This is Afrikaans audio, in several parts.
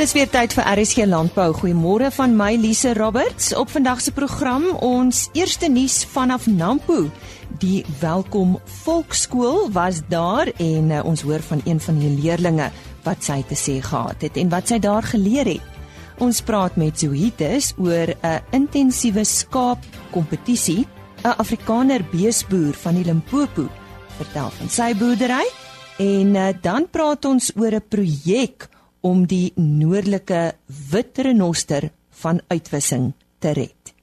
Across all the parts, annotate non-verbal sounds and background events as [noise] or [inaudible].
Dis weer tyd vir RSG Landbou. Goeiemôre van my Lise Roberts. Op vandag se program ons eerste nuus vanaf Nampo. Die Welkom Volkskool was daar en uh, ons hoor van een van die leerdlinge wat sy te sê gehad het en wat sy daar geleer het. Ons praat met Zohites oor 'n intensiewe skaap kompetisie. 'n Afrikaner beesboer van die Limpopo vertel van sy boerdery en uh, dan praat ons oor 'n projek om die noordelike wit renoster van uitwissing te red.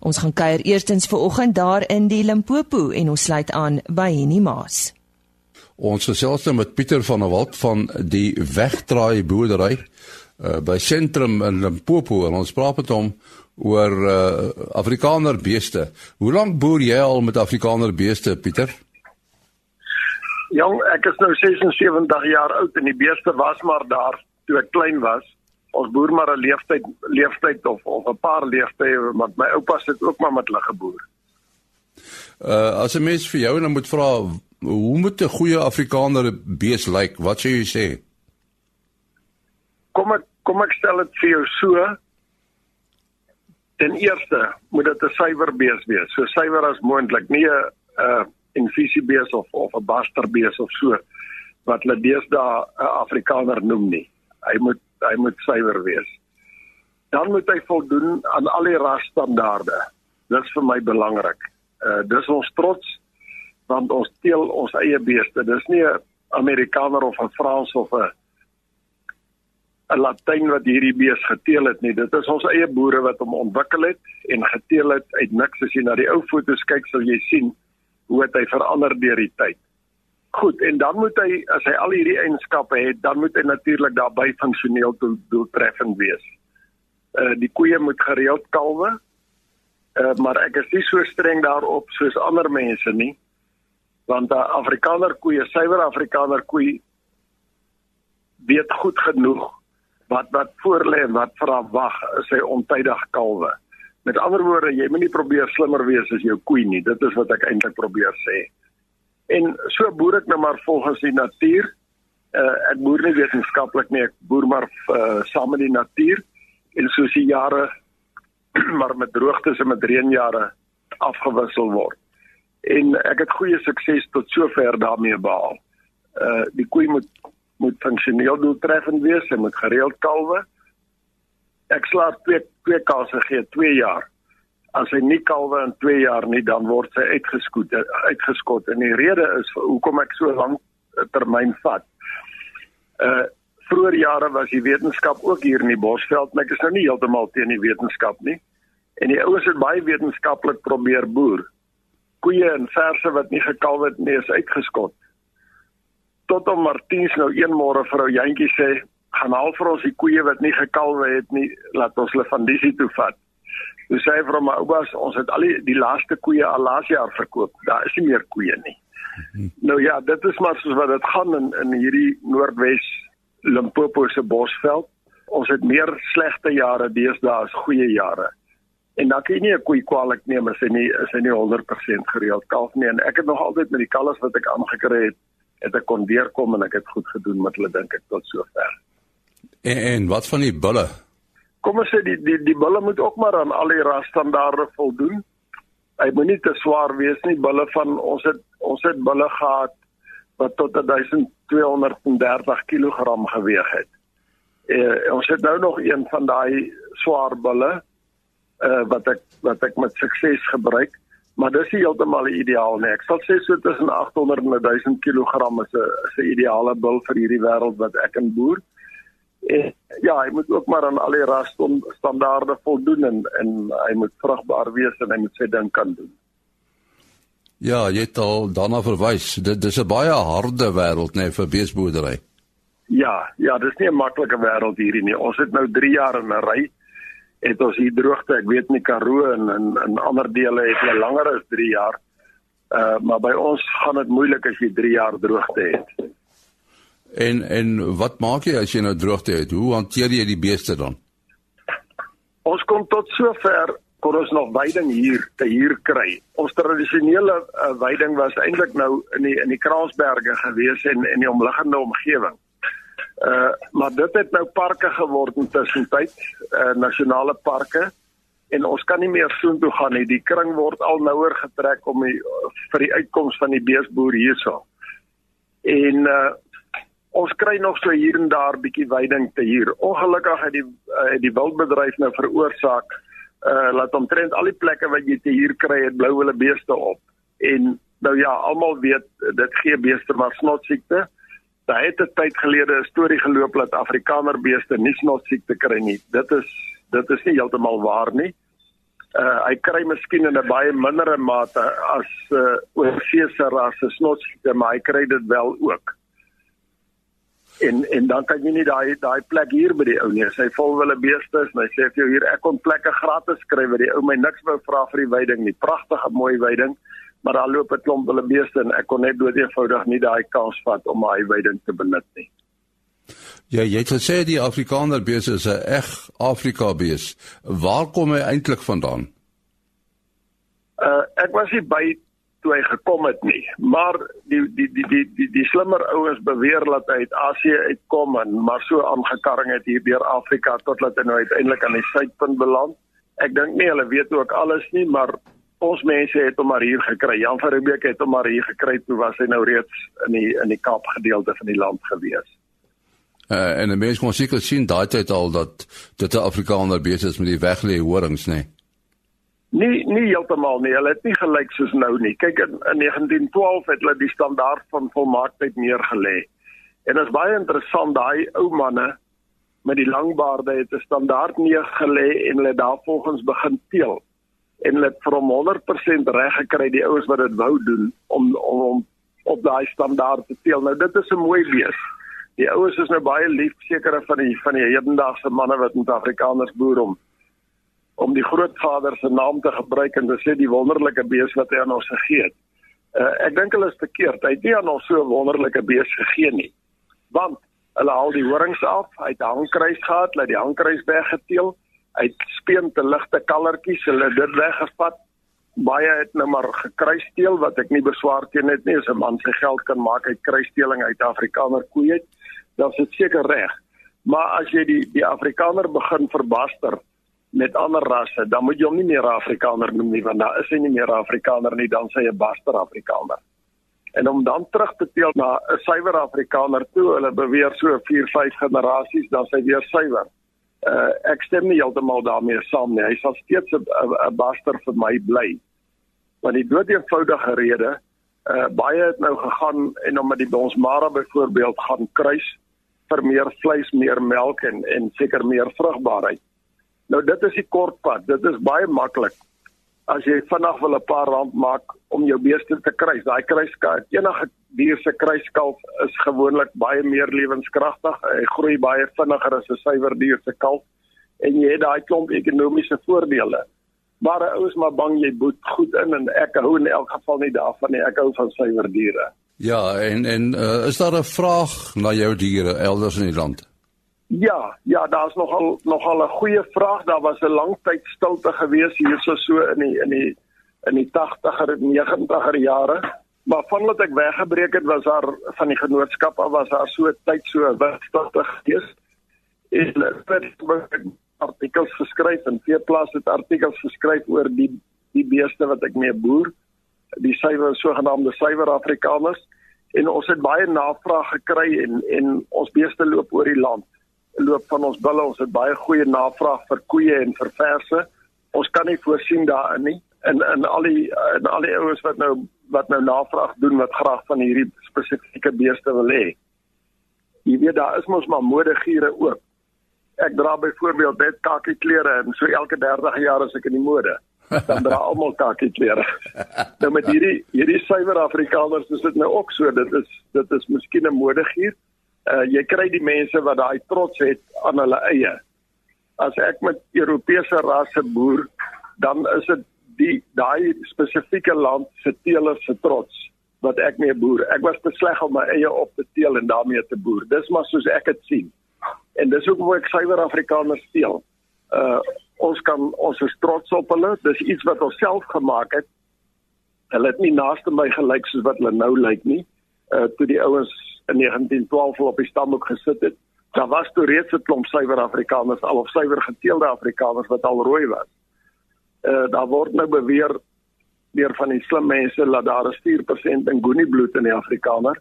Ons gaan kuier eerstens ver oggend daar in die Limpopo en ons sluit aan by Henny Maas. Ons gesels nou met Pieter van der Walt van die Wegdraai boerdery uh, by sentrum in Limpopo en ons praat met hom oor uh, Afrikaner beeste. Hoe lank boer jy al met Afrikaner beeste, Pieter? Jong, ek is nou 76 jaar oud en die beeste was maar daar toe ek klein was. Ons boer maar 'n leeftyd leeftyd of of 'n paar leeftye want my oupa het ook maar met hulle geboer. Uh as 'n mens vir jou nou moet vra hoe moet 'n goeie Afrikaner bees lyk? Like? Wat sê jy sê? Kom ek kom ek stel dit vir jou so. Ten eerste moet dit 'n suiwer bees wees, so suiwer as moontlik, nie 'n uh en visiebees of of 'n basterbees of so wat hulle deesdae Afrikaner noem nie. Hy moet hy moet suiwer wees. Dan moet hy voldoen aan al die rasstandaarde. Dit is vir my belangrik. Uh dis ons trots want ons teel ons eie beeste. Dis nie 'n Amerikaner of 'n Frans of 'n 'n Latyn wat hierdie bees geteel het nie. Dit is ons eie boere wat hom ontwikkel het en geteel het uit niks. As jy na die ou foto's kyk, sal jy sien hoe het hy verander deur die tyd. Goed, en dan moet hy as hy al hierdie eienskappe het, dan moet hy natuurlik daarbey funksioneel doel, doeltreffend wees. Uh die koeie moet gereeld kalwe. Uh maar ek is nie so streng daarop soos ander mense nie. Want 'n Afrikaner koeie, suiwer Afrikaner koei weet goed genoeg wat wat voor lê en wat verwag as hy ontydig kalwe. Met ander woorde, jy moet nie probeer slimmer wees as jou koei nie. Dit is wat ek eintlik probeer sê. En so boer ek nou maar volgens die natuur. Uh ek boer nie wetenskaplik nie, ek boer maar uh, saam met die natuur en soos die jare [clears throat] maar met droogtes en met reënjare afgewissel word. En ek het goeie sukses tot sover daarmee behaal. Uh die koei moet moet funksioneel doeltreffend wees, hy moet gereeld kalwe ek slaap twee twee kalse gee 2 jaar. As hy nie kalwe in 2 jaar nie, dan word sy uitgeskoot uitgeskot en die rede is hoekom ek so lank termyn vat. Uh vroeër jare was die wetenskap ook hier in die Bosveld, maar ek is nou nie heeltemal teen die wetenskap nie. En die ouens het baie wetenskaplik probeer boer. Koeie en verse wat nie gekalwe het nie, is uitgeskot. Tot om Martiens nou een môre vir ou Jantjie sê, gaan haal vir ons die koeie wat nie gekalwe het nie, laat ons hulle van disie toe vat. Toe sê hy vir my oupas, ons het al die, die laaste koeie al laas jaar verkoop. Daar is nie meer koeie nie. Nou ja, dit is maar soos wat dit gaan in in hierdie Noordwes Limpopo se bosveld. Ons het meer slegte jare deesdae as goeie jare. En dan kan jy nie 'n koei kwaliek neem as hy nie is hy nie 100% gereeld kalf nie. En ek het nog altyd met die kalvers wat ek aangekry het, het ek kon deurkom en ek het goed gedoen met hulle dink ek tot sover. En, en wat van die bulle? Kom ons sê die die die bulle moet ook maar aan al die rasstandaarde voldoen. Hy moet nie te swaar wees nie. Bulle van ons het ons het bulle gehad wat tot 1230 kg geweg het. Eh, ons het nou nog een van daai swaar bulle uh, wat ek wat ek met sukses gebruik, maar dis nie heeltemal ideaal nie. Ek sal sê so tussen 800 en 1000 kg is 'n is 'n ideale bul vir hierdie wêreld wat ek in boer. En ja, hy moet ook maar aan al die rasstandaarde voldoen en en hy moet vrugbaar wees en hy moet sy ding kan doen. Ja, jy het al daarna verwys. Dit dis 'n baie harde wêreld nê nee, vir beesboerdery. Ja, ja, dis nie 'n maklike wêreld hierdie nie. Ons het nou 3 jaar in 'n ry het ons hier droogte. Ek weet nie Karoo en in in ander dele het hulle langer as 3 jaar. Uh maar by ons gaan dit moeilik as jy 3 jaar droogte het. En en wat maak jy as jy nou droogte het? Hoe hanteer jy die beeste dan? Ons kom tot sover kon ons nog veiding hier te huur kry. Ons tradisionele uh, veiding was eintlik nou in die in die Kraasberge gewees en in die omliggende omgewing. Uh maar dit het nou parke geword intussen tyd, uh nasionale parke en ons kan nie meer soontoe gaan nie. Die kring word al nouer getrek om die, vir die uitkoms van die beesboer hierso. En uh ons kry nog so hier en daar bietjie veiding te hier. Ongelukkig het die uh, die wildbedryf nou veroorsaak uh laat omtrent al die plekke wat jy te hier kry het blou hulle beeste op. En nou ja, almal weet dit gee beeste maar snotsiekte. Daar het 'n tyd gelede 'n storie geloop dat Afrikaner beeste nie snotsiekte kry nie. Dit is dit is nie heeltemal waar nie. Uh hy kry miskien in 'n baie mindere mate as uh oorseese rasse snotsiekte, maar hy kry dit wel ook en en dan kan jy nie daai daai plek hier by die ou nie. Sy vol wille beeste is, hy sê vir jou hier ek kon plekke gratis kry by die ou my niks wou vra vir die veiding nie. Pragtige mooi veiding, maar daar loop 'n klomp wille beeste en ek kon net dood eenvoudig nie daai kans vat om daai veiding te benut nie. Ja, jy het gesê die Afrikaner beeste is 'n eg Afrika bees. Waar kom hy eintlik vandaan? Uh ek was nie by toe hy gekom het nie. Maar die die die die die, die slimmer ouens beweer dat hy uit Asië uitkom en maar so aangekarring het hier deur Afrika totdat hy nou uiteindelik aan die suidpunt beland. Ek dink nie hulle weet ook alles nie, maar ons mense het hom maar hier gekry. Jan van Riebeeck het hom maar hier gekry toe was hy nou reeds in die in die Kaap gedeelte van die land gewees. Uh, en mense kon seker sien daai tyd al dat dit 'n Afrikaner besig is met die weglê horings, nee. Nie nie heeltemal nie. Hulle het nie gelyk soos nou nie. Kyk in, in 1912 het hulle die standaard van volmaaktheid neergelê. En dit is baie interessant daai ou manne met die lang baarde het 'n standaard neergelê en hulle daarvolgens begin teel. En hulle het vir hom 100% reg gekry die ouens wat dit wou doen om om, om op daai standaard te teel. Nou dit is 'n mooi wees. Die ouens is nou baie lief sekere van die van die hedendaagse manne wat met Afrikaners boer om om die grootvader se naam te gebruik en te sê die wonderlike bees wat hy aan ons gegee het. Uh, ek dink hulle is verkeerd. Hy het nie aan ons so 'n wonderlike bees gegee nie. Want hulle haal die horings af, hy het hangkruis gehad, hy het die hangkruis weggeteel, hy het speen te ligte kallertjies, hulle het dit weggevat. Baie het nou maar gekruisteel wat ek nie beswaar teen het nie, as 'n man sy geld kan maak uit kruisteling uit Afrikaner koeie, dan is dit seker reg. Maar as jy die die Afrikaner begin verbaster, met ander rasse, dan moet jy hom nie meer Afrikaner noem nie want daar is hy nie meer Afrikaner nie, dan sê hy 'n baster Afrikaner. En om dan terug te teel na 'n suiwer Afrikaner toe, hulle beweer so 4, 5 generasies, dan sê hy weer suiwer. Uh ek stem nie heeltemal daarmee saam nie. Hy sal steeds 'n baster vir my bly. Want die dood eenvoudige rede, uh baie het nou gegaan en omdat die Bonsmara byvoorbeeld gaan kruis vir meer vleis, meer melk en en seker meer vrugbaarheid. Nou dit is die kort pad. Dit is baie maklik. As jy vinnig wil 'n paar rand maak om jou beeste te kry, daai kruiskalf, enige dier se kruiskalf is gewoonlik baie meer lewenskragtig. Hy groei baie vinniger as 'n suiwer dier se kalf en jy het daai klomp ekonomiese voordele. Maar ouens maar bang jy boet goed in en ek hou in elk geval nie daarvan nie. Ek hou van suiwer diere. Ja, en en uh, is daar 'n vraag na jou diere elders in die land? Ja, ja, daar's nogal nogal 'n goeie vraag. Daar was 'n lang tyd stilte gewees hierso so in die in die in die 80er en 90er jare. Maar vandat ek weggebreek het, was daar van die genootskap af was daar so tyd so wigtig gewees. En het artikels geskryf en Veeplaas het artikels geskryf oor die die beeste wat ek mee boer, die suiwer sogenaamde suiwer Afrikaners en ons het baie navraag gekry en en ons beeste loop oor die land loop van ons bulle. Ons het baie goeie navraag vir koeie en vir verse. Ons kan nie voorsien daarin nie. En en al die en al die ouens wat nou wat nou navraag doen wat graag van hierdie spesifieke beeste wil hê. Jy weet daar is mos maar modegiere ook. Ek dra byvoorbeeld net kakie klere en so elke 30 jaar as ek in die mode dan dra almal kakie klere. nou met hierdie hierdie suiwer Afrikaners is dit nou ook so. Dit is dit is miskien 'n modegier uh, jy kry die mense wat daai trots het aan hulle eie. As ek met Europese rasse boer, dan is dit die daai spesifieke land se teelers se trots wat ek mee boer. Ek was te sleg om my eie op te teel en daarmee te boer. Dis maar soos ek dit sien. En dis ook hoe ek suiwer Afrikaners teel. Uh ons kan ons is trots op hulle. Dis iets wat ons self gemaak het. Hulle het nie naaste my gelyk soos wat hulle nou lyk nie. Uh toe die ouens in 1912 op die stamboek gesit het. daar was toe reeds 'n klomp suiwer Afrikaners al of suiwer geteelde Afrikaners wat al rooi was. Uh daar word nou beweer deur van die slim mense dat daar 'n 4% in Nguni bloed in die Afrikaner.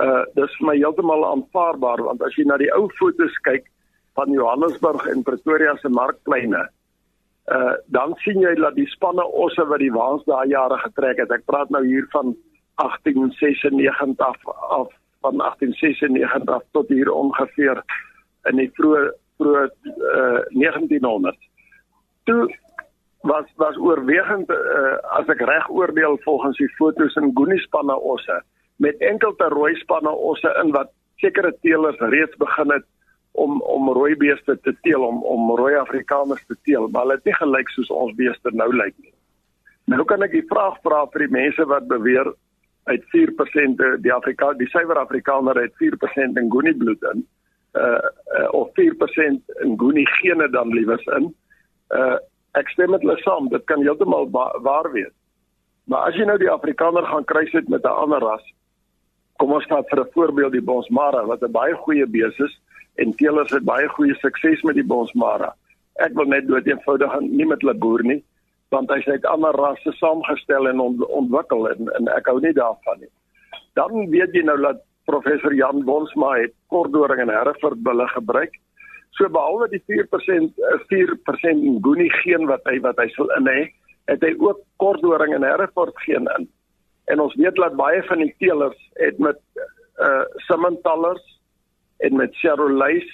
Uh dis vir my heeltemal aanvaarbaar want as jy na die ou fotos kyk van Johannesburg en Pretoria se markpleine, uh dan sien jy dat die spanne osse wat die waans daai jare getrek het. Ek praat nou hier van 1896 af, af van 1896 af tot hier ongeveer in die vroeë vroeë uh, 1900. Toe was was oorwegend uh, as ek reg oordeel volgens die fotos in Goonie spanne osse met enkelte rooi spanne osse in wat sekere teelers reeds begin het om om rooi beeste te teel om om rooi Afrikaners te teel maar hulle het nie gelyk soos ons beeste nou lyk nie. Nou kan ek die vraag vra vir die mense wat beweer uit 4% die Afrika die suiwer Afrikaner het 4% in Goonie bloed in uh, uh of 4% in Goonie gene dan liewers in. Uh ek stem met hulle saam, dit kan heeltemal waar wees. Maar as jy nou die Afrikaner gaan kruis het met 'n ander ras, kom ons vat vir 'n voorbeeld die Bonsmara wat 'n baie goeie bees is en teelers het baie goeie sukses met die Bonsmara. Ek wil net dood eenvoudig nie met hulle boer nie want hy het ander rasse saamgestel en ontwikkel en, en ek hou nie daarvan nie. Dan weet jy nou dat professor Jan Bonsma het kortdoring en Hereford bulle gebruik. So behalwe die 4% 4% Nguni geen wat hy wat hy sal in hê, het hy ook kortdoring en Hereford geen in. En ons weet dat baie van die teelers het met uh Simmentallers en met Charolais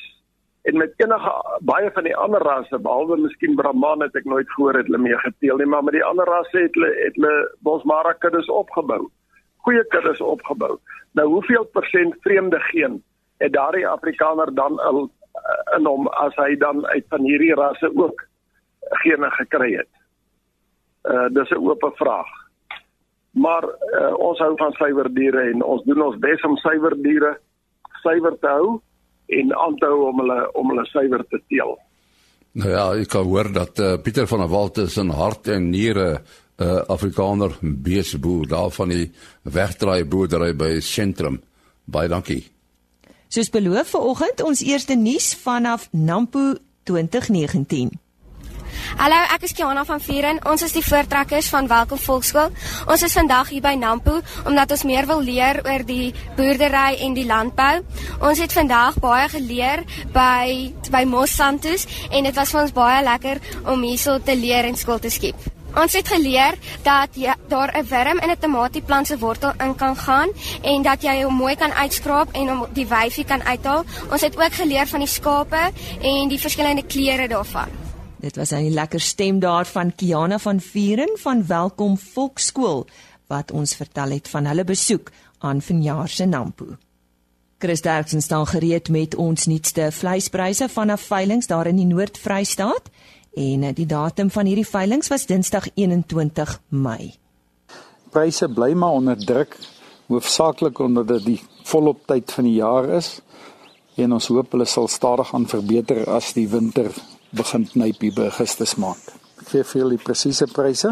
en met enige baie van die ander rasse behalwe miskien Brahman het ek nooit gehoor het hulle mee geteel nie, maar met die ander rasse het hulle het hulle Bosmara kuddes opgebou. Goeie kuddes opgebou. Nou hoeveel persent vreemde geen het daardie Afrikaner dan al uh, in hom as hy dan uit van hierdie rasse ook gene gekry het? Uh dis 'n oop vraag. Maar uh, ons hou van suiwer diere en ons doen ons bes om suiwer diere suiwer te hou en aan te hou om hulle om hulle suiwer te teel. Nou ja, ek kan hoor dat uh, Pieter van der Walt is 'n hart en niere 'n uh, Afrikaner beesboer daar van die wegdraai boerdery by sentrum. Baie dankie. Soos beloof vanoggend ons eerste nuus vanaf Nampo 2019. Hallo, ek is Kiana van Vieren. Ons is die voortrekkers van Welkom Volkskool. Ons is vandag hier by Nampo omdat ons meer wil leer oor die boerdery en die landbou. Ons het vandag baie geleer by by Mos Santos en dit was vir ons baie lekker om hierso te leer en skool te skiep. Ons het geleer dat jy daar 'n worm in 'n tomatieplant se wortel in kan gaan en dat jy hom mooi kan uitskraap en hom die wyfie kan uithaal. Ons het ook geleer van die skape en die verskillende kleure daarvan. Dit was 'n lekker stem daar van Kiana van Vieren van Welkom Volkskool wat ons vertel het van hulle besoek aan vanjaar se Nampo. Chris Derksen staan gereed met ons nuutste vleispryse vanaf veilinge daar in die Noord-Vrystaat en eh, die datum van hierdie veilinge was Dinsdag 21 Mei. Pryse bly maar onder druk, hoofsaaklik omdat dit die volop tyd van die jaar is en ons hoop hulle sal stadig aan verbeter as die winter begin knyp hier by Augustus maand. Ek gee vir julle die presiese pryse.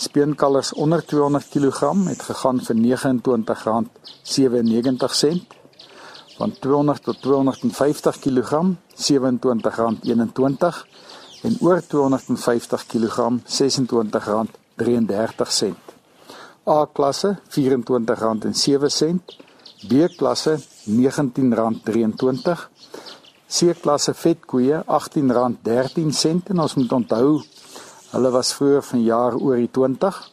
Speenkalvers onder 200 kg het gegaan vir R29.97. Van 200 tot 250 kg R27.21 en oor 250 kg R26.33. A klasse R24.07, B klasse R19.23 C-klasse vetkoeie R18.13 en ons moet onthou hulle was vroeër vanjaar oor die 20.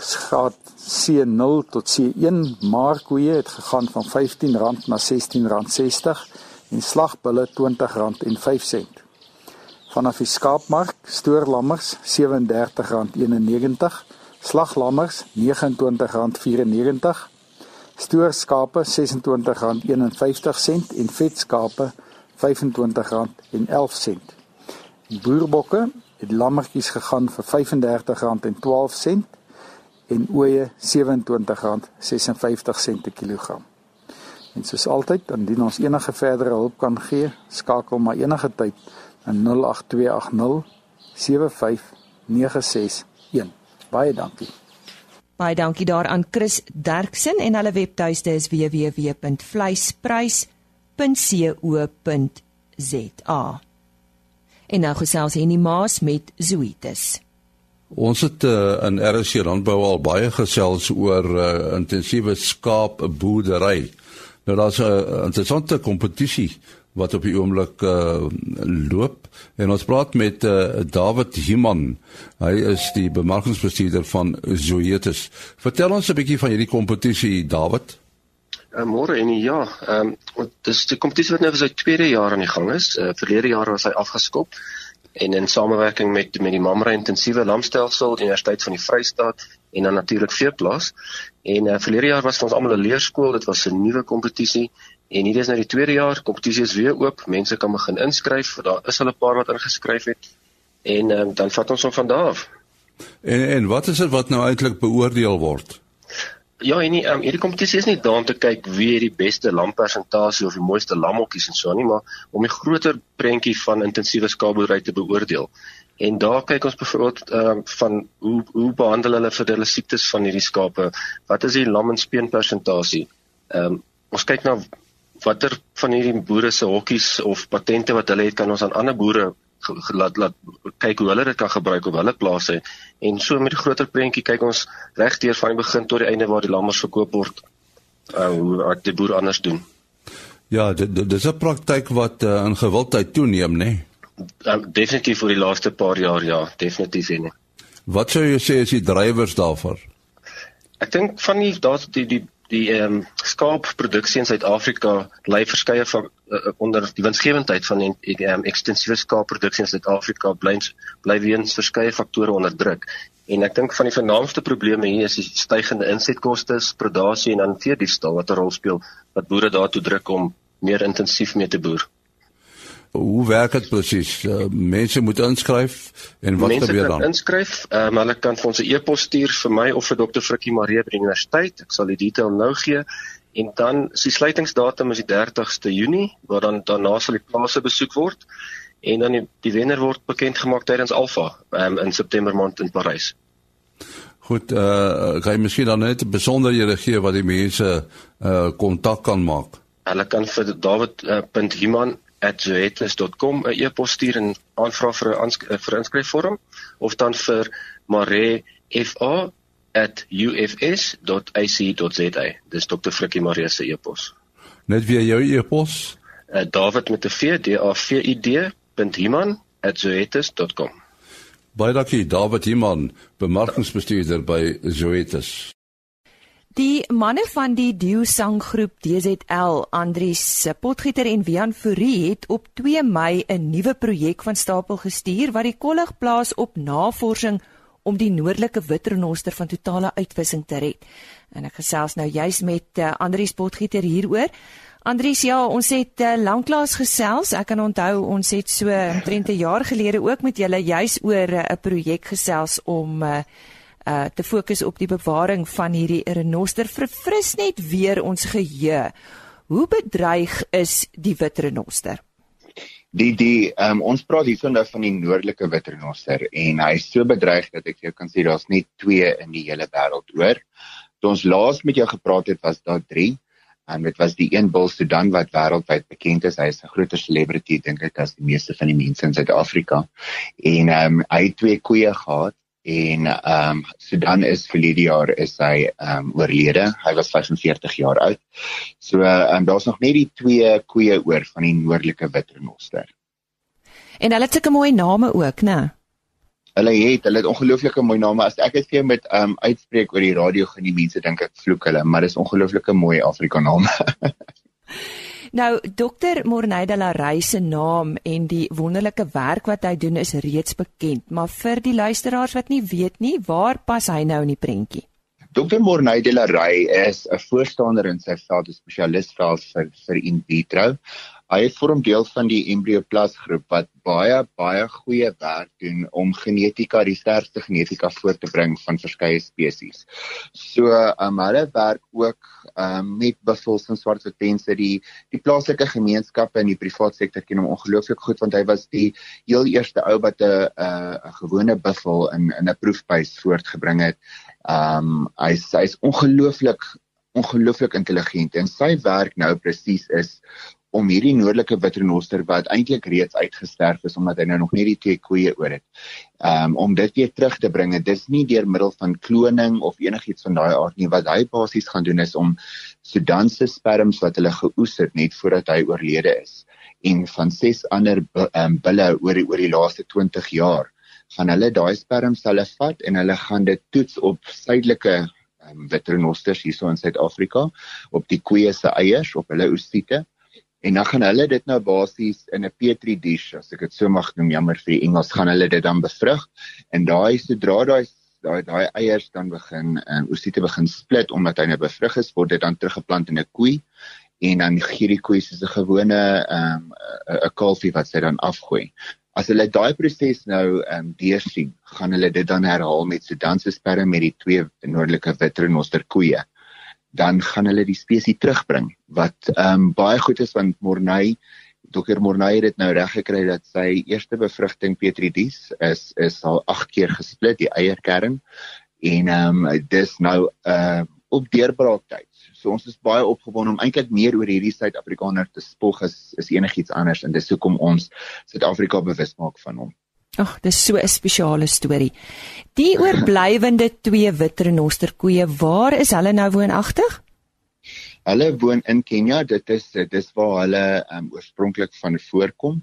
Skaat C0 tot C1 maar koeie het gegaan van R15 na R16.60 en slagbulle R20.05. Vanaf die skaapmark stoorlammers R37.91, slaglammers R29.94 stoorskape R26.51 en vetskape R25.11. Boerbokke het lammetjies gegaan vir R35.12 en ooe R27.56 per kilogram. En soos altyd, indien ons enige verdere hulp kan gee, skakel maar enige tyd na 08280 75961. Baie dankie. Baie dankie daaraan Chris Derksen en hulle webtuiste is www.vleisprys En nou gesels Henny Maas met Zoetis. Ons het uh, in RC landbou al baie gesels oor uh, intensiewe skaapboerdery. Nou daar's 'n interessante kompetisie wat op die oomblik uh, loop en ons praat met uh, David Himan. Hy is die bemarkingsbestuurder van Zoetis. Vertel ons 'n bietjie van hierdie kompetisie, David. Uh, Môre en ja, ehm um, dis die kompetisie wat nou vir sy tweede jaar aan die gang is. Uh, verlede jaar was hy afgeskop en in samewerking met met die Mamre intensiewe lamstelsel Universiteit van die Vrystaat en dan natuurlik Veeplaas. En uh, verlede jaar was ons almal 'n leerskool. Dit was 'n nuwe kompetisie en hierdie is nou die tweede jaar. Kompetisie is weer oop. Mense kan begin inskryf. Daar is al 'n paar wat ingeskryf het. En uh, dan vat ons hom van daar af. En en wat is dit wat nou eintlik beoordeel word? Ja, en nie, um, hierdie kompetisie is nie daar om te kyk wie die beste lampersentasie of die mooiste lamhokkies en so nie, maar om die groter prentjie van intensiewe skaapboerdery te beoordeel. En daar kyk ons byvoorbeeld ehm uh, van hoe hoe behandel hulle vir hulle siektes van hierdie skape? Wat is die lam en speen persentasie? Ehm um, ons kyk na watter van hierdie boere se hokkies of patente wat hulle het kan ons aan ander boere laat laat kyk hoe hulle dit kan gebruik op hulle plase en so met die groter prentjie kyk ons regdeur van die begin tot die einde waar die lammers verkoop word uh, hoe wat die boer anders doen. Ja, dit dis 'n praktyk wat uh, in gewildheid toeneem, né? Nee? Uh, definitief vir die laaste paar jaar ja, definitief nie. Wat sou jy sê is die drywers daarvoor? Ek dink van die daar's die die die ehm um, skaapproduksie in Suid-Afrika lê verskeie van uh, onder die winsgewendheid van die ehm um, ekstensiewe skaapproduksie in Suid-Afrika bly bly weens verskeie faktore onder druk. En ek dink van die vernaamste probleme hier is die stygende insetkoste, predasie en dan veediefstal wat 'n rol speel wat boere daartoe druk om meer intensief mee te boer. Hoe werk dit presies? Uh, mense moet inskryf en wat mense gebeur dan? Mense kan inskryf, um, hulle kan vir ons 'n e-pos stuur vir my of vir dokter Frikkie Marie by die universiteit. Ek sal die detail nou gee. En dan die sluitingsdatum is die 30ste Junie, waar dan daarna sal die plase besoek word en dan die, die wenner word bekend gemaak tydens Alfa um, in September maand in Parys. Goed, eh uh, kan jy miskien dan net besonderhede gee wat die mense eh uh, kontak kan maak? Hulle kan vir David.Himan uh, @zoetis.com 'n e-pos stuur en aanvra vir 'n vir inskryfvorm of dan vir marefa@ufs.ac.za. Dis Dr. Frikkie Maree se e-pos. Net weer jou e-pos? Uh, David met 'n V D A V I D.himan@zoetis.com. Baie dankie David Himan, bemarkingsbestuurder by Zoetis. Die manne van die Dio sanggroep DZL, Andries Potgieter en Wian Fourie het op 2 Mei 'n nuwe projek van stapel gestuur wat die kollig plaas op navorsing om die noordelike witrenoster van totale uitwissing te red. En ek gesels nou juis met uh, Andries Potgieter hieroor. Andries, ja, ons het uh, lanklaas gesels. Ek kan onthou ons het so omtrent 'n jaar gelede ook met julle juis oor eh, 'n uh, projek gesels om uh, uh te fokus op die bewaring van hierdie renoster verfris net weer ons geheue. Hoe bedreig is die wit renoster? Die die um, ons praat hier vandag van die noordelike wit renoster en hy is so bedreig dat ek jou kan sê daar's net 2 in die hele wêreld hoor. Toe ons laas met jou gepraat het was daar 3 en dit was die een bul Sudan wat wêreldwyd bekend is. Hy is 'n groter celebrity dink ek as die meeste van die mense in Suid-Afrika. En ehm um, hy het twee koeie gehad en ehm um, Sudan is verlede jaar is hy ehm um, oorlede. Hy was 45 jaar oud. So ehm um, daar's nog net die twee koeie oor van die noordelike witrenoster. En hulle het sulke mooi name ook, né? Hulle het, hulle het ongelooflike mooi name. As ek dit vir jou met ehm um, uitspreek oor die radio gaan die mense dink ek vloek hulle, maar dis ongelooflike mooi Afrikaname. [laughs] Nou dokter Morney de la Rey se naam en die wonderlike werk wat hy doen is reeds bekend, maar vir die luisteraars wat nie weet nie, waar pas hy nou in die prentjie? Dr Morney de la Rey is 'n voorstander in sy veld, 'n spesialis vir vir in vitro. Hy vorm deel van die Embryoplast groep wat baie baie goeie werk doen om genetika, die sterkste genetika voor te bring van verskeie spesies. So, um, hulle werk ook um, met buffels en swartwitpense die die plaaslike gemeenskappe en die private sektor ken hom ongelooflik goed want hy was die heel eerste ou wat 'n 'n gewone buffel in in 'n proefbuis voortgebring het. Um hy's hy's ongelooflik ongelooflik intelligent en sy werk nou presies is om hierdie noordelike witrenoster wat eintlik reeds uitgesterf is omdat hy nou nog net die twee koeie oor het. Um om dit weer terug te bring. Dit is nie deur middel van kloning of enigiets van daai aard nie. Wat hy basies gaan doen is om Sudanse sperms wat hulle geoes het net voordat hy oorlede is en van ses ander um bulle oor die oor die laaste 20 jaar gaan hulle daai sperms hulle vat en hulle gaan dit toets op suidelike um, witrenosters hierso in Suid-Afrika op die koeie se eiers op hulle oestiete en dan gaan hulle dit nou basies in 'n petri dish as ek dit so mag noem jammer vir die Engels gaan hulle dit dan bevrug en daai sodra daai daai daai eiers dan begin um, oestiete begin split omdat hy nou bevrug is word dit dan teruggeplant in 'n koei. En dan gee die koei soos 'n gewone ehm, um, 'n kalfie wat sy dan afgooi. As hulle daai proses nou ehm um, deursien, gaan hulle dit dan herhaal met Sudanse sperre met die twee noordelike witrenoster koeie. Dan gaan hulle die spesies terugbring wat ehm um, baie goed is want Morney Dokter Morney het dit nou reg gekry dat sy eerste bevrugting Petridis is is al 8 keer gesplit die eierkern en ehm um, dis nou uh op deurbraaktyd. So ons is baie opgewonde om eintlik meer oor hierdie Suid-Afrikaner te spog as is enigiets anders en dis hoekom ons Suid-Afrika bewus maak van hom. Ag, dis so 'n spesiale storie. Die oorblywende twee wit renosterkoeie, waar is hulle nou woonagtig? Hulle woon in Kenja. Dit is dis waar hulle um, oorspronklik van voorkom.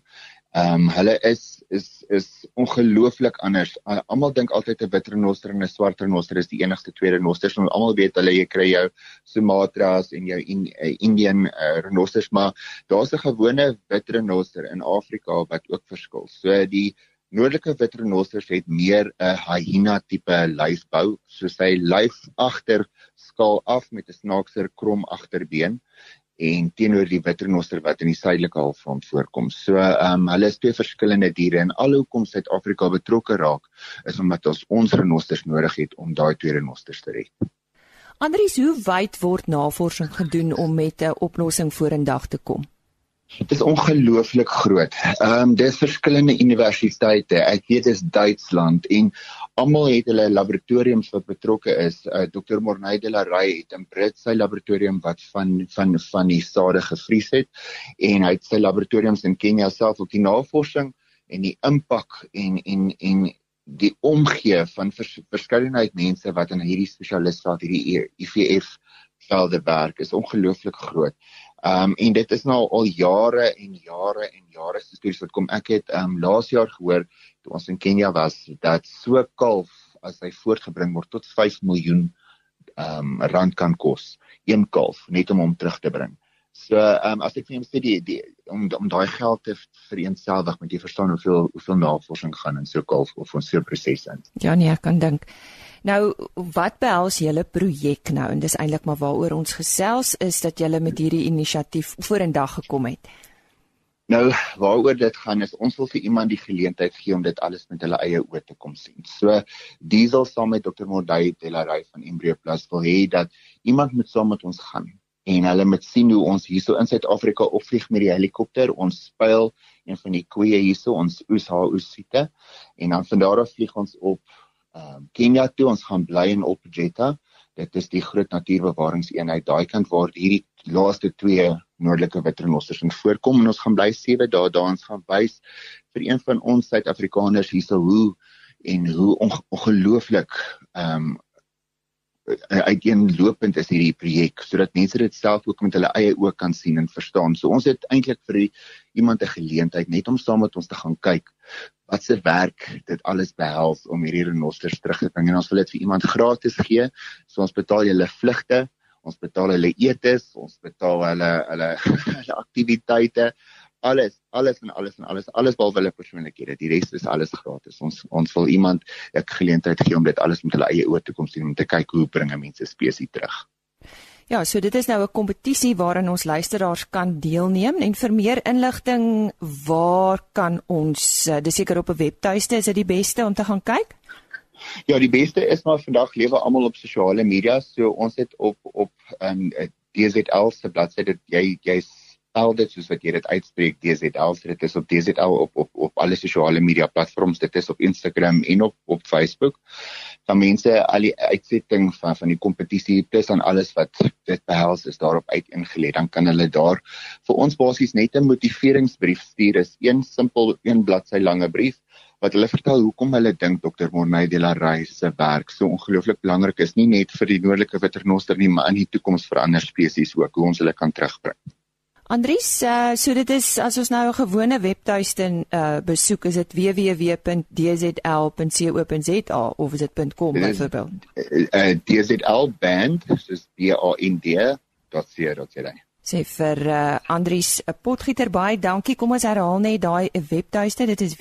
Ehm um, hulle is is is ongelooflik anders. Almal dink altyd 'n wit renoster en 'n swart renoster is die enigste twee renosters. Ons almal weet hulle jy kry jou Sumatras en jou in, uh, Indian uh, renosters, maar daar's 'n gewone wit renoster in Afrika wat ook verskil. So die noordelike wit renosters het meer 'n hyena tipe lyfbou, so sy lyf agter skaal af met 'n snaakser krom agterbeen en teenoor die witrenoster wat in die suidelike halfrond voorkom. So ehm um, hulle is twee verskillende diere en alhoekom Suid-Afrika betrokke raak is omdat ons ons renosters nodig het om daai twee renosters te red. Andries, hoe wyd word navorsing gedoen om met 'n oplossing vorendag te kom? Dit is ongelooflik groot. Ehm um, daar's verskillende universiteite. Ek weet dis Duitsland en almal het hulle laboratoriums wat betrokke is. Uh, Dr. Morney de la Rey het in Brit sy laboratorium wat van van van die sade gevries het en hy het sy laboratoriums in Kenia self op die navorsing en die impak en en en die omgee van vers, verskeidenheid mense wat in hierdie spesialistvaart hierdie IVF velde werk is ongelooflik groot. Um, en dit is nou al jare en jare en jare se stories wat kom. Ek het um, laas jaar gehoor toe ons in Kenia was dat so kalf as hy voortgebring word tot 5 miljoen um, rand kan kos. Een kalf net om hom terug te bring. So ehm um, as ek vir hom sê die, die om om daai geld te vereenselwig met jy verstaan hoeveel hoeveel navorsing gaan in so kalf of ons so proses in. Ja nee, ek kan dink. Nou wat behels julle projek nou en dis eintlik maar waaroor ons gesels is dat julle met hierdie inisiatief vorendag gekom het. Nou waaroor dit gaan is ons wil vir iemand die geleentheid gee om dit alles met hulle eie oë te kom sien. So Diesel saam met Dr. Mordai Delaray van Embryo Plus wil hê dat iemand met saam met ons gaan en hulle moet sien hoe ons hierso in Suid-Afrika opvlieg met die helikopter. Ons speel een van die koeie hierso, ons oes haar oesiete en dan van daar af vlieg ons op um, Kenia toe. Ons gaan bly in Opjeta. Dit is die groot natuurbewaringseenheid daai kant waar hierdie laaste twee noordelike witrenossers in voorkom en ons gaan bly 7 dae daar ons gaan wys vir een van ons Suid-Afrikaners hierso hoe en hoe ongelooflik ehm um, uiteenlopend is hierdie projek sodat mense dit self ook met hulle eie oë kan sien en verstaan. So ons het eintlik vir die, iemand 'n geleentheid net om saam met ons te gaan kyk wat se werk dit alles behels om hierdie renosters terug te bring. En ons wil dit vir iemand gratis gee. So ons betaal hulle vlugte, ons betaal hulle etes, ons betaal hulle hulle [laughs] hulle aktiwiteite. Alles alles en alles en alles alles behalwe hulle persoonlikhede. Die res is alles gratis. Ons ons wil iemand 'n geleentheid gee om dit alles met hulle eie oë te kom sien om te kyk hoe bringe mense spesies terug Ja, so dit is nou 'n kompetisie waarin ons luisteraars kan deelneem en vir meer inligting waar kan ons eh, dis seker op 'n webtuiste is dit die beste om te gaan kyk? Ja, die beste is maar vandag lewe almal op sosiale media, so ons het op op ehm um, DZL se bladsy dit jy jy's al dit soos wat jy dit uitspreek DZL so dit is op DZL op op op alle sosiale media platforms dit is op Instagram en op op Facebook kan mense al die uitsetting van van die kompetisie plus aan alles wat dit behels is daarop uiteengelê. Dan kan hulle daar vir ons basies net 'n motiveringsbrief stuur. Is een simpel een bladsy lange brief wat hulle vertel hoekom hulle dink Dr. Morney de la Rey se werk so ongelooflik belangrik is nie net vir die noordelike witternoster nie, maar in die toekoms vir ander spesies ook, hoe ons hulle kan terugbring. Andries, uh, so dit is as ons nou 'n gewone webtuiste uh, besoek, is dit www.dzl.co.za of is dit .com byvoorbeeld? Uh, uh, DZL band, dis D A N D.co.za. Sê vir uh, Andries 'n potgieter baie dankie. Kom ons herhaal net daai webtuiste. Dit is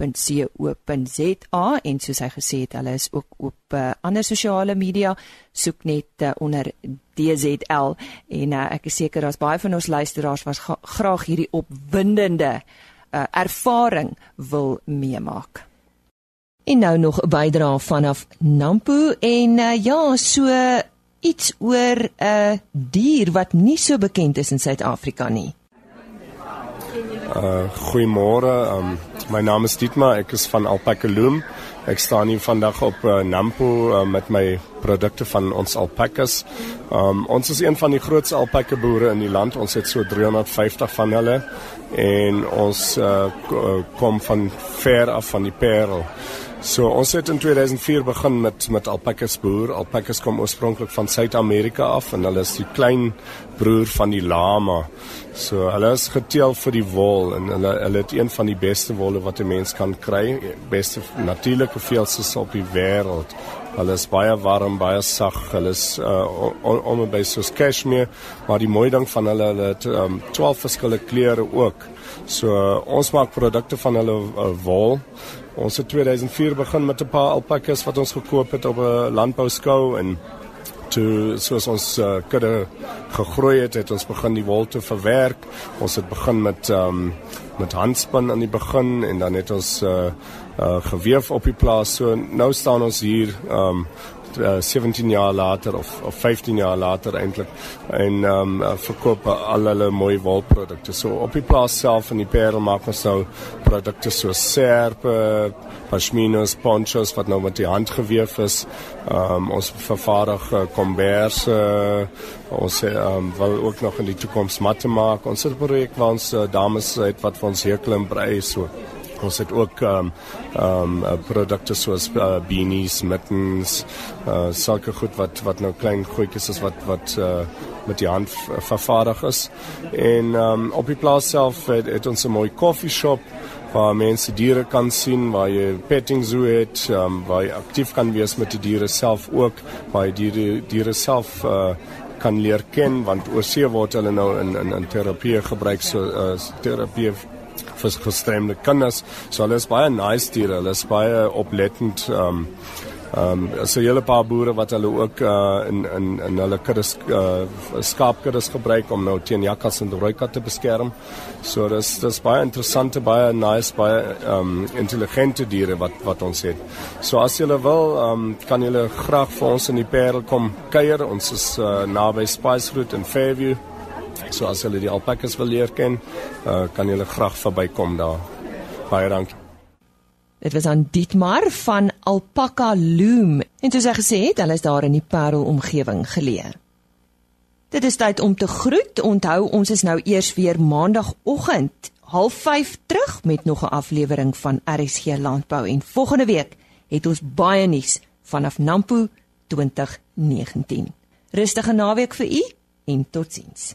www.dzlband.co.za en soos hy gesê het, hulle is ook op uh, ander sosiale media. Soek net uh, onder DZL en uh, ek is seker daar's baie van ons luisteraars wat graag hierdie opwindende uh, ervaring wil meemaak. En nou nog 'n bydrae vanaf Nampo en uh, ja, so iets oor 'n uh, dier wat nie so bekend is in Suid-Afrika nie. Uh goeiemôre. Um my naam is Dietmar, ek is van Alpaca Loom. Ek staan hier vandag op uh, Nampo uh, met my produkte van ons alpakas. Um ons is een van die grootste alpaka boere in die land. Ons het so 350 van hulle en ons uh, kom van ver af van die Parel. So ons het in 2004 begin met met alpakas boer. Alpakas kom oorspronklik van Suid-Amerika af en hulle is die klein broer van die lama. So hulle is geteel vir die wol en hulle hulle het een van die beste wolle wat 'n mens kan kry, beste natuurlike veelsels op die wêreld. Hulle is baie warm, baie sag. Hulle is uh om by soos cashmere, maar die mooi ding van hulle hulle het um 12 verskillende kleure ook. So uh, ons maak produkte van hulle uh, wol. Ons het 2004 begin met 'n paar alpakas wat ons gekoop het op 'n landbouskou en toe soos ons uh, kudde gegroei het, het ons begin die wol te verwerk. Ons het begin met um, met handspin aan die begin en dan het ons uh, uh, geweef op die plaas. So nou staan ons hier um, 17 uh, jaar later of of 15 jaar later eintlik en ehm um, verkoop al hulle mooi wolprodukte. So op die plaas self in die Parel maak ons nou produkte so serpe, pashminas, ponchos wat nou met die hand gewewe is. Ehm um, ons vervaardig uh, kombers uh, ons um, wil ook nog in die toekoms matte maak. Ons het 'n projek waar ons uh, dames het wat vir ons hekel en brei so Ons het ook ehm um, ehm um, produkte soos uh, beanies, mittens, uh sulke goed wat wat nou klein goedjies is wat wat uh met die hand vervaardig is. En ehm um, op die plaas self het, het ons 'n mooi koffie shop waar mense diere kan sien, waar jy petting zoo het, um, waar jy aktief kan wees met die diere self ook, waar jy diere diere self uh kan leer ken want oorsee word hulle nou in in in terapie gebruik so uh, terapie vir gestremde kinders. So hulle is baie nice diere. Hulle is baie oplettend. Ehm um, ehm um, so hele paar boere wat hulle ook uh, in in in hulle kuddes uh, skaapkuddes gebruik om nou teen jakkals en rooi katte te beskerm. So dis dis baie interessante, baie nice, baie ehm um, intelligente diere wat wat ons het. So as jy wil, ehm um, kan jy graag vir ons in die Parel kom kuier. Ons is uh, naby Spice Route in Fairview. So as hulle die alpakas wil leer ken, uh, kan hulle graag verbykom daar. Baie dankie. Dit was aan Dietmar van Alpaca Loom. En soos hy gesê het, hulle is daar in die Parel omgewing geleë. Dit is tyd om te groet. Onthou, ons is nou eers weer maandagooggend 05:30 terug met nog 'n aflewering van RSG Landbou en volgende week het ons baie nuus vanaf Nampo 2019. Rustige naweek vir u en totsiens.